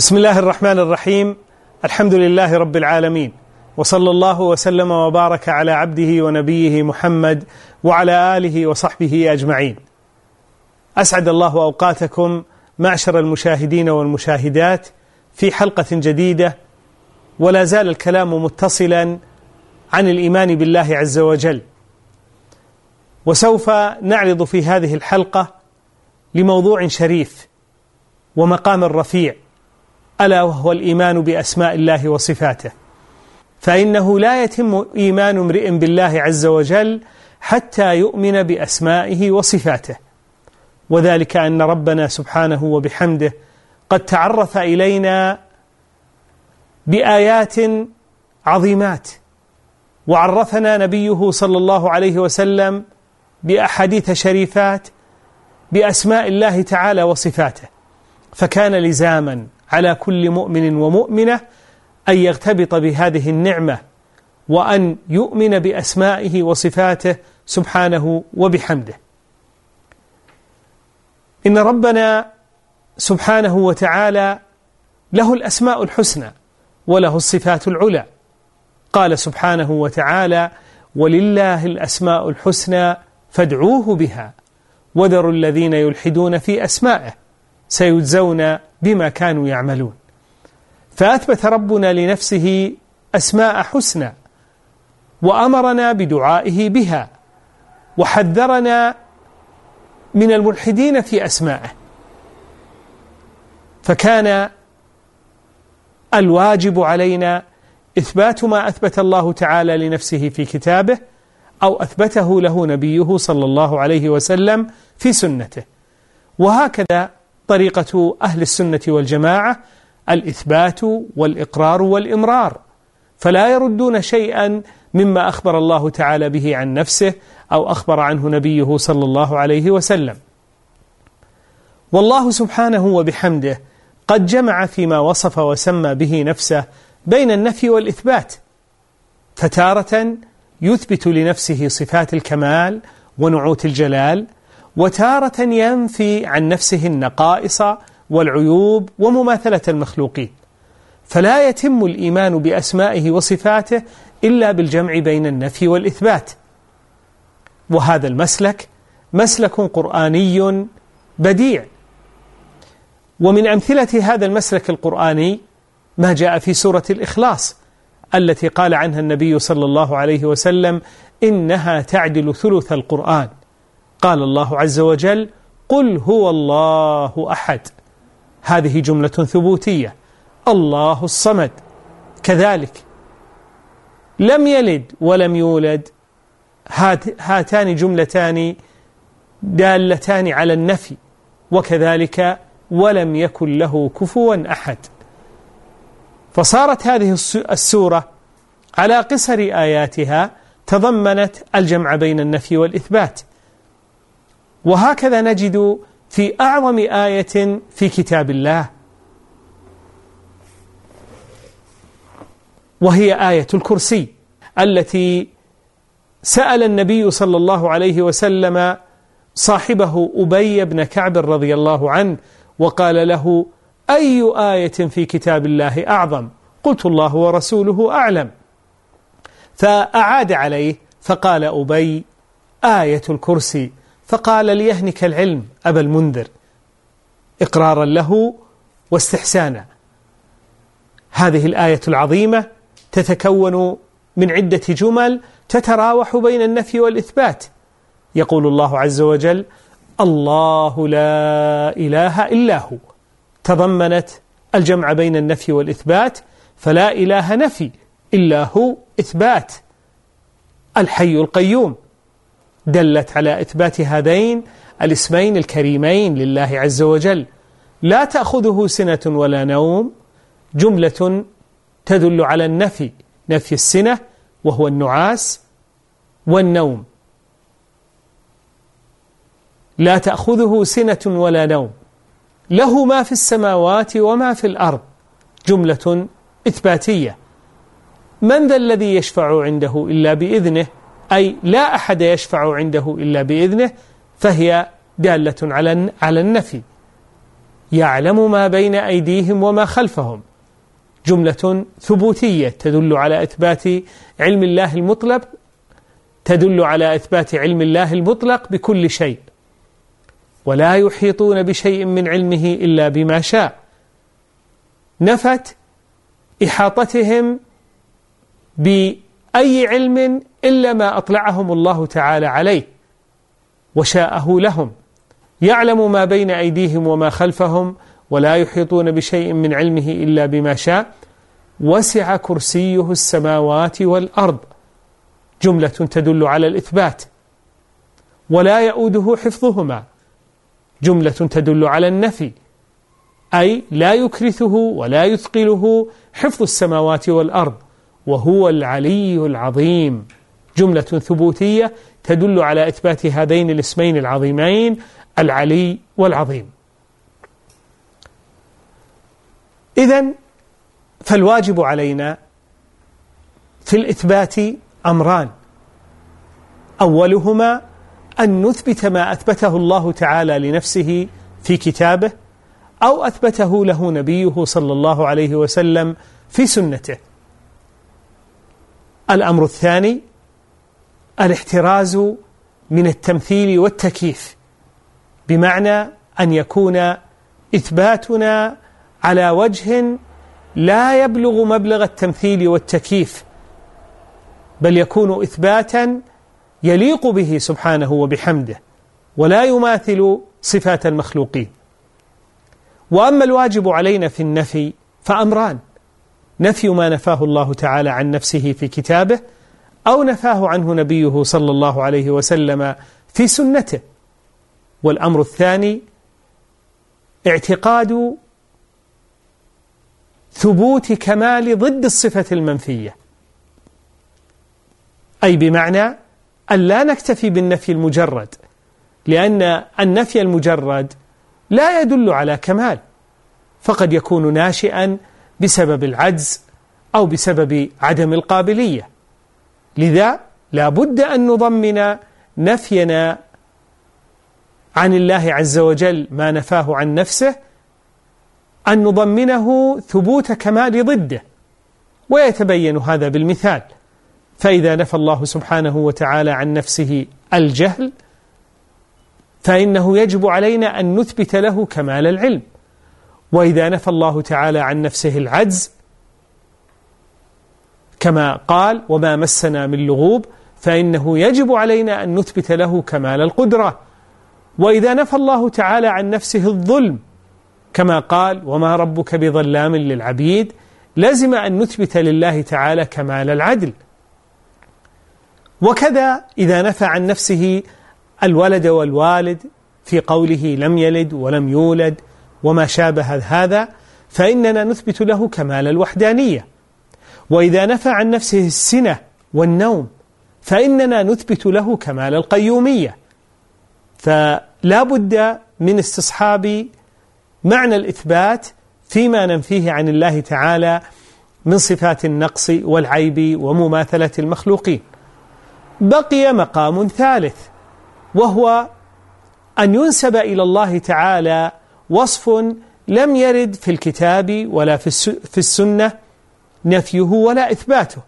بسم الله الرحمن الرحيم. الحمد لله رب العالمين. وصلى الله وسلم وبارك على عبده ونبيه محمد وعلى آله وصحبه أجمعين. أسعد الله أوقاتكم معشر المشاهدين والمشاهدات في حلقة جديدة ولا زال الكلام متصلا عن الإيمان بالله عز وجل. وسوف نعرض في هذه الحلقة لموضوع شريف ومقام رفيع. ألا وهو الإيمان بأسماء الله وصفاته. فإنه لا يتم إيمان امرئ بالله عز وجل حتى يؤمن بأسمائه وصفاته. وذلك أن ربنا سبحانه وبحمده قد تعرف إلينا بآيات عظيمات وعرفنا نبيه صلى الله عليه وسلم بأحاديث شريفات بأسماء الله تعالى وصفاته. فكان لزاما على كل مؤمن ومؤمنة أن يغتبط بهذه النعمة وأن يؤمن بأسمائه وصفاته سبحانه وبحمده. إن ربنا سبحانه وتعالى له الأسماء الحسنى وله الصفات العلى. قال سبحانه وتعالى ولله الأسماء الحسنى فادعوه بها وذروا الذين يلحدون في أسمائه سيجزون بما كانوا يعملون. فأثبت ربنا لنفسه أسماء حسنى وأمرنا بدعائه بها وحذرنا من الملحدين في أسمائه. فكان الواجب علينا إثبات ما أثبت الله تعالى لنفسه في كتابه أو أثبته له نبيه صلى الله عليه وسلم في سنته. وهكذا طريقة أهل السنة والجماعة الإثبات والإقرار والإمرار. فلا يردون شيئا مما أخبر الله تعالى به عن نفسه أو أخبر عنه نبيه صلى الله عليه وسلم. والله سبحانه وبحمده قد جمع فيما وصف وسمى به نفسه بين النفي والإثبات فتارة يثبت لنفسه صفات الكمال ونعوت الجلال وتارة ينفي عن نفسه النقائص والعيوب ومماثلة المخلوقين. فلا يتم الإيمان بأسمائه وصفاته إلا بالجمع بين النفي والإثبات. وهذا المسلك مسلك قرآني بديع. ومن أمثلة هذا المسلك القرآني ما جاء في سورة الإخلاص التي قال عنها النبي صلى الله عليه وسلم إنها تعدل ثلث القرآن. قال الله عز وجل قل هو الله أحد. هذه جملة ثبوتية. الله الصمد. كذلك لم يلد ولم يولد. هات هاتان جملتان دالتان على النفي. وكذلك ولم يكن له كفوا أحد. فصارت هذه السورة على قصر آياتها تضمنت الجمع بين النفي والإثبات. وهكذا نجد في أعظم آية في كتاب الله. وهي آية الكرسي التي سأل النبي صلى الله عليه وسلم صاحبه أبي بن كعب رضي الله عنه وقال له أي آية في كتاب الله أعظم؟ قلت الله ورسوله أعلم. فأعاد عليه فقال أبي آية الكرسي. فقال ليهنك العلم أبا المنذر إقرارا له واستحسانا. هذه الآية العظيمة تتكون من عدة جمل تتراوح بين النفي والإثبات. يقول الله عز وجل الله لا إله إلا هو تضمنت الجمع بين النفي والإثبات فلا إله نفي إلا هو إثبات الحي القيوم دلت على إثبات هذين الاسمين الكريمين لله عز وجل. لا تأخذه سنة ولا نوم. جملة تدل على النفي نفي السنة وهو النعاس والنوم. لا تأخذه سنة ولا نوم. له ما في السماوات وما في الأرض. جملة إثباتية. من ذا الذي يشفع عنده إلا بإذنه؟ أي لا أحد يشفع عنده إلا بإذنه فهي دالة على على النفي. يعلم ما بين أيديهم وما خلفهم. جملة ثبوتية تدل على إثبات علم الله المطلق تدل على إثبات علم الله المطلق بكل شيء. ولا يحيطون بشيء من علمه إلا بما شاء. نفت إحاطتهم بأي علم إلا ما أطلعهم الله تعالى عليه وشاءه لهم. يعلم ما بين أيديهم وما خلفهم ولا يحيطون بشيء من علمه إلا بما شاء. وسع كرسيه السماوات والأرض. جملة تدل على الإثبات. ولا يؤوده حفظهما. جملة تدل على النفي. أي لا يكرثه ولا يثقله حفظ السماوات والأرض. وهو العلي العظيم. جملة ثبوتية تدل على إثبات هذين الاسمين العظيمين العلي والعظيم. إذا فالواجب علينا في الإثبات أمران. أولهما أن نثبت ما أثبته الله تعالى لنفسه في كتابه أو أثبته له نبيه صلى الله عليه وسلم في سنته. الأمر الثاني الاحتراز من التمثيل والتكييف بمعنى أن يكون إثباتنا على وجه لا يبلغ مبلغ التمثيل والتكييف بل يكون إثباتا يليق به سبحانه وبحمده ولا يماثل صفات المخلوقين. وأما الواجب علينا في النفي فأمران نفي ما نفاه الله تعالى عن نفسه في كتابه أو نفاه عنه نبيه صلى الله عليه وسلم في سنته. والأمر الثاني اعتقاد ثبوت كمال ضد الصفة المنفية. أي بمعنى أن لا نكتفي بالنفي المجرد لأن النفي المجرد لا يدل على كمال فقد يكون ناشئا بسبب العجز أو بسبب عدم القابلية. لذا لا بد أن نضمن نفينا عن الله عز وجل ما نفاه عن نفسه أن نضمنه ثبوت كمال ضده ويتبين هذا بالمثال. فإذا نفى الله سبحانه وتعالى عن نفسه الجهل فإنه يجب علينا أن نثبت له كمال العلم. وإذا نفى الله تعالى عن نفسه العجز كما قال وما مسنا من لغوب فإنه يجب علينا أن نثبت له كمال القدرة وإذا نفى الله تعالى عن نفسه الظلم كما قال وما ربك بظلام للعبيد لازم أن نثبت لله تعالى كمال العدل وكذا إذا نفى عن نفسه الولد والوالد في قوله لم يلد ولم يولد وما شابه هذا فإننا نثبت له كمال الوحدانية وإذا نفى عن نفسه السنة والنوم فإننا نثبت له كمال القيومية. فلا بد من استصحاب معنى الإثبات فيما ننفيه عن الله تعالى من صفات النقص والعيب ومماثلة المخلوقين. بقي مقام ثالث وهو أن ينسب إلى الله تعالى وصف لم يرد في الكتاب ولا في السنة نفيه ولا إثباته.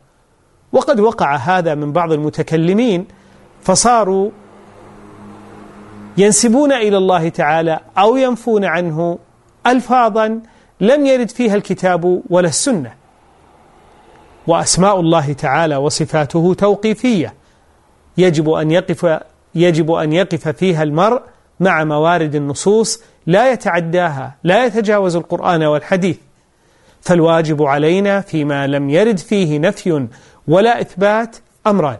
وقد وقع هذا من بعض المتكلمين فصاروا ينسبون إلى الله تعالى أو ينفون عنه ألفاظا لم يرد فيها الكتاب ولا السنة. وأسماء الله تعالى وصفاته توقيفية. يجب أن يقف يجب أن يقف فيها المرء مع موارد النصوص لا يتعداها لا يتجاوز القرآن والحديث. فالواجب علينا فيما لم يرد فيه نفي ولا إثبات أمران.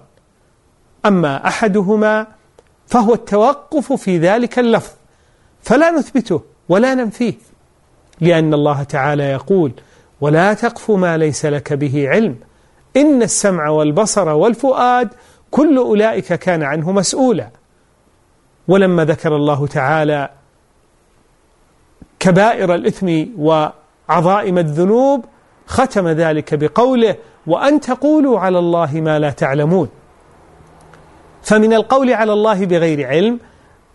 أما أحدهما فهو التوقف في ذلك اللفظ فلا نثبته ولا ننفيه لأن الله تعالى يقول ولا تقف ما ليس لك به علم إن السمع والبصر والفؤاد كل أولئك كان عنه مسؤولا. ولما ذكر الله تعالى كبائر الإثم وعظائم الذنوب ختم ذلك بقوله وأن تقولوا على الله ما لا تعلمون فمن القول على الله بغير علم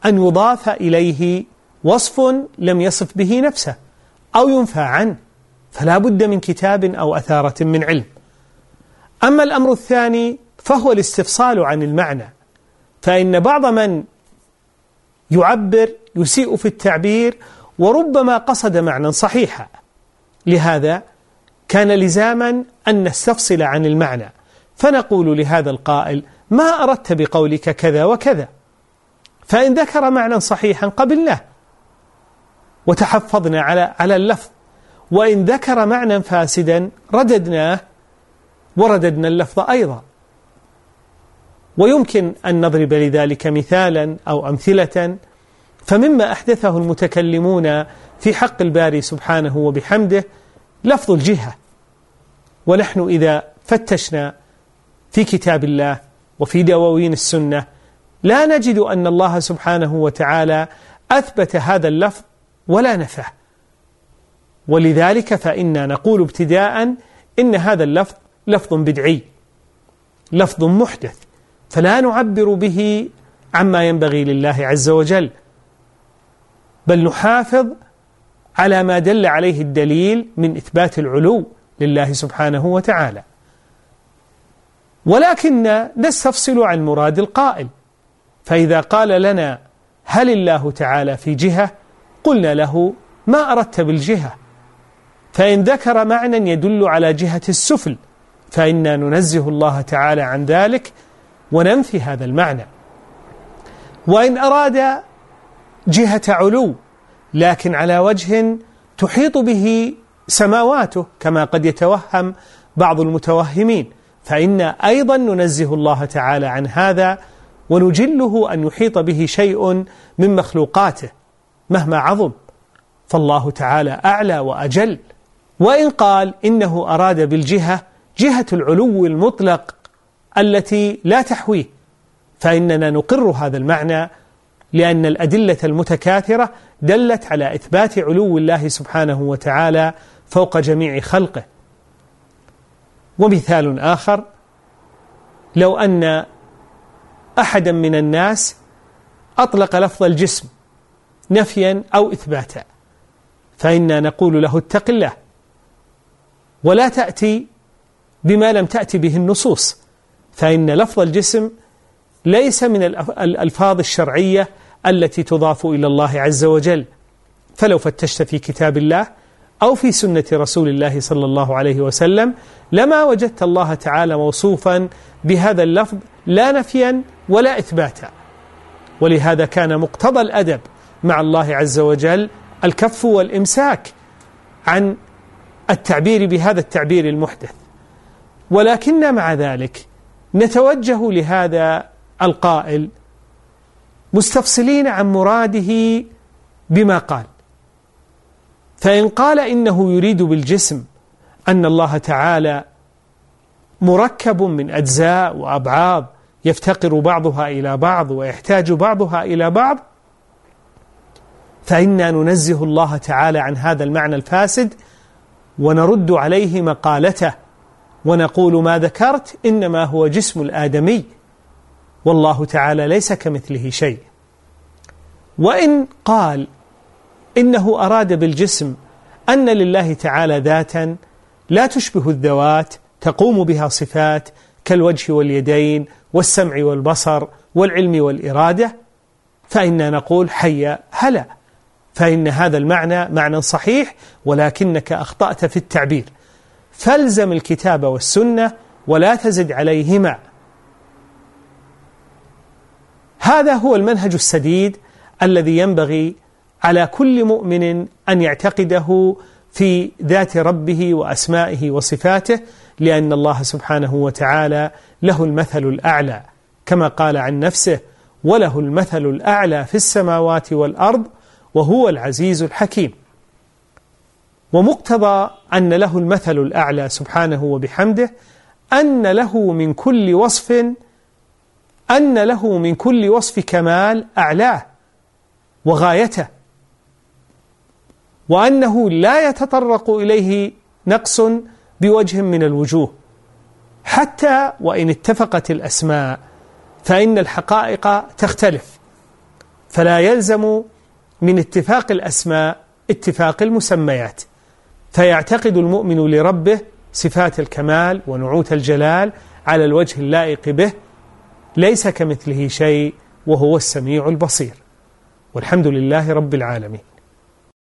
أن يضاف إليه وصف لم يصف به نفسه أو ينفى عنه فلا بد من كتاب أو أثارة من علم. أما الأمر الثاني فهو الاستفصال عن المعنى فإن بعض من يعبر يسيء في التعبير وربما قصد معنى صحيحا. لهذا كان لزاما أن نستفصل عن المعنى. فنقول لهذا القائل ما أردت بقولك كذا وكذا. فإن ذكر معنى صحيحا قبلناه. وتحفظنا على على اللفظ. وإن ذكر معنى فاسدا رددناه ورددنا اللفظ أيضا. ويمكن أن نضرب لذلك مثالا أو أمثلة فمما أحدثه المتكلمون في حق الباري سبحانه وبحمده لفظ الجهة. ونحن إذا فتشنا في كتاب الله وفي دواوين السنة لا نجد أن الله سبحانه وتعالى أثبت هذا اللفظ ولا نفاه ولذلك فإنا نقول ابتداء إن هذا اللفظ لفظ بدعي لفظ محدث فلا نعبر به عما ينبغي لله عز وجل. بل نحافظ على ما دل عليه الدليل من إثبات العلو لله سبحانه وتعالى. ولكن نستفصل عن مراد القائل فإذا قال لنا هل الله تعالى في جهة قلنا له ما أردت بالجهة. فإن ذكر معنى يدل على جهة السفل فإنا ننزه الله تعالى عن ذلك وننفي هذا المعنى. وإن أراد جهة علو لكن على وجه تحيط به سماواته كما قد يتوهم بعض المتوهمين. فإن أيضا ننزه الله تعالى عن هذا ونجله أن يحيط به شيء من مخلوقاته مهما عظم. فالله تعالى أعلى وأجل. وإن قال إنه أراد بالجهة جهة العلو المطلق التي لا تحويه فإننا نقر هذا المعنى لأن الأدلة المتكاثرة دلت على إثبات علو الله سبحانه وتعالى فوق جميع خلقه. ومثال آخر لو أن أحدا من الناس أطلق لفظ الجسم نفيا أو إثباتا فإنا نقول له اتق الله. ولا تأتي بما لم تأتي به النصوص فإن لفظ الجسم ليس من الألفاظ الشرعية التي تضاف إلى الله عز وجل. فلو فتشت في كتاب الله أو في سنة رسول الله صلى الله عليه وسلم لما وجدت الله تعالى موصوفا بهذا اللفظ لا نفيا ولا إثباتا. ولهذا كان مقتضى الأدب مع الله عز وجل الكف والإمساك عن التعبير بهذا التعبير المحدث. ولكن مع ذلك نتوجه لهذا القائل مستفصلين عن مراده بما قال. فإن قال إنه يريد بالجسم أن الله تعالى مركب من أجزاء وأبعاض يفتقر بعضها إلى بعض ويحتاج بعضها إلى بعض فإنا ننزه الله تعالى عن هذا المعنى الفاسد ونرد عليه مقالته ونقول ما ذكرت إنما هو جسم الآدمي. والله تعالى ليس كمثله شيء. وإن قال إنه أراد بالجسم أن لله تعالى ذاتا لا تشبه الذوات تقوم بها صفات كالوجه واليدين والسمع والبصر والعلم والإرادة فإنا نقول حي هلا. فإن هذا المعنى معنى صحيح ولكنك أخطأت في التعبير. فالزم الكتاب والسنة ولا تزد عليهما. هذا هو المنهج السديد الذي ينبغي على كل مؤمن أن يعتقده في ذات ربه وأسمائه وصفاته لأن الله سبحانه وتعالى له المثل الأعلى. كما قال عن نفسه وله المثل الأعلى في السماوات والأرض وهو العزيز الحكيم. ومقتضى أن له المثل الأعلى سبحانه وبحمده أن له من كل وصف أن له من كل وصف كمال أعلاه وغايته وأنه لا يتطرق إليه نقص بوجه من الوجوه حتى وإن اتفقت الأسماء فإن الحقائق تختلف فلا يلزم من اتفاق الأسماء اتفاق المسميات فيعتقد المؤمن لربه صفات الكمال ونعوت الجلال على الوجه اللائق به ليس كمثله شيء وهو السميع البصير. والحمد لله رب العالمين.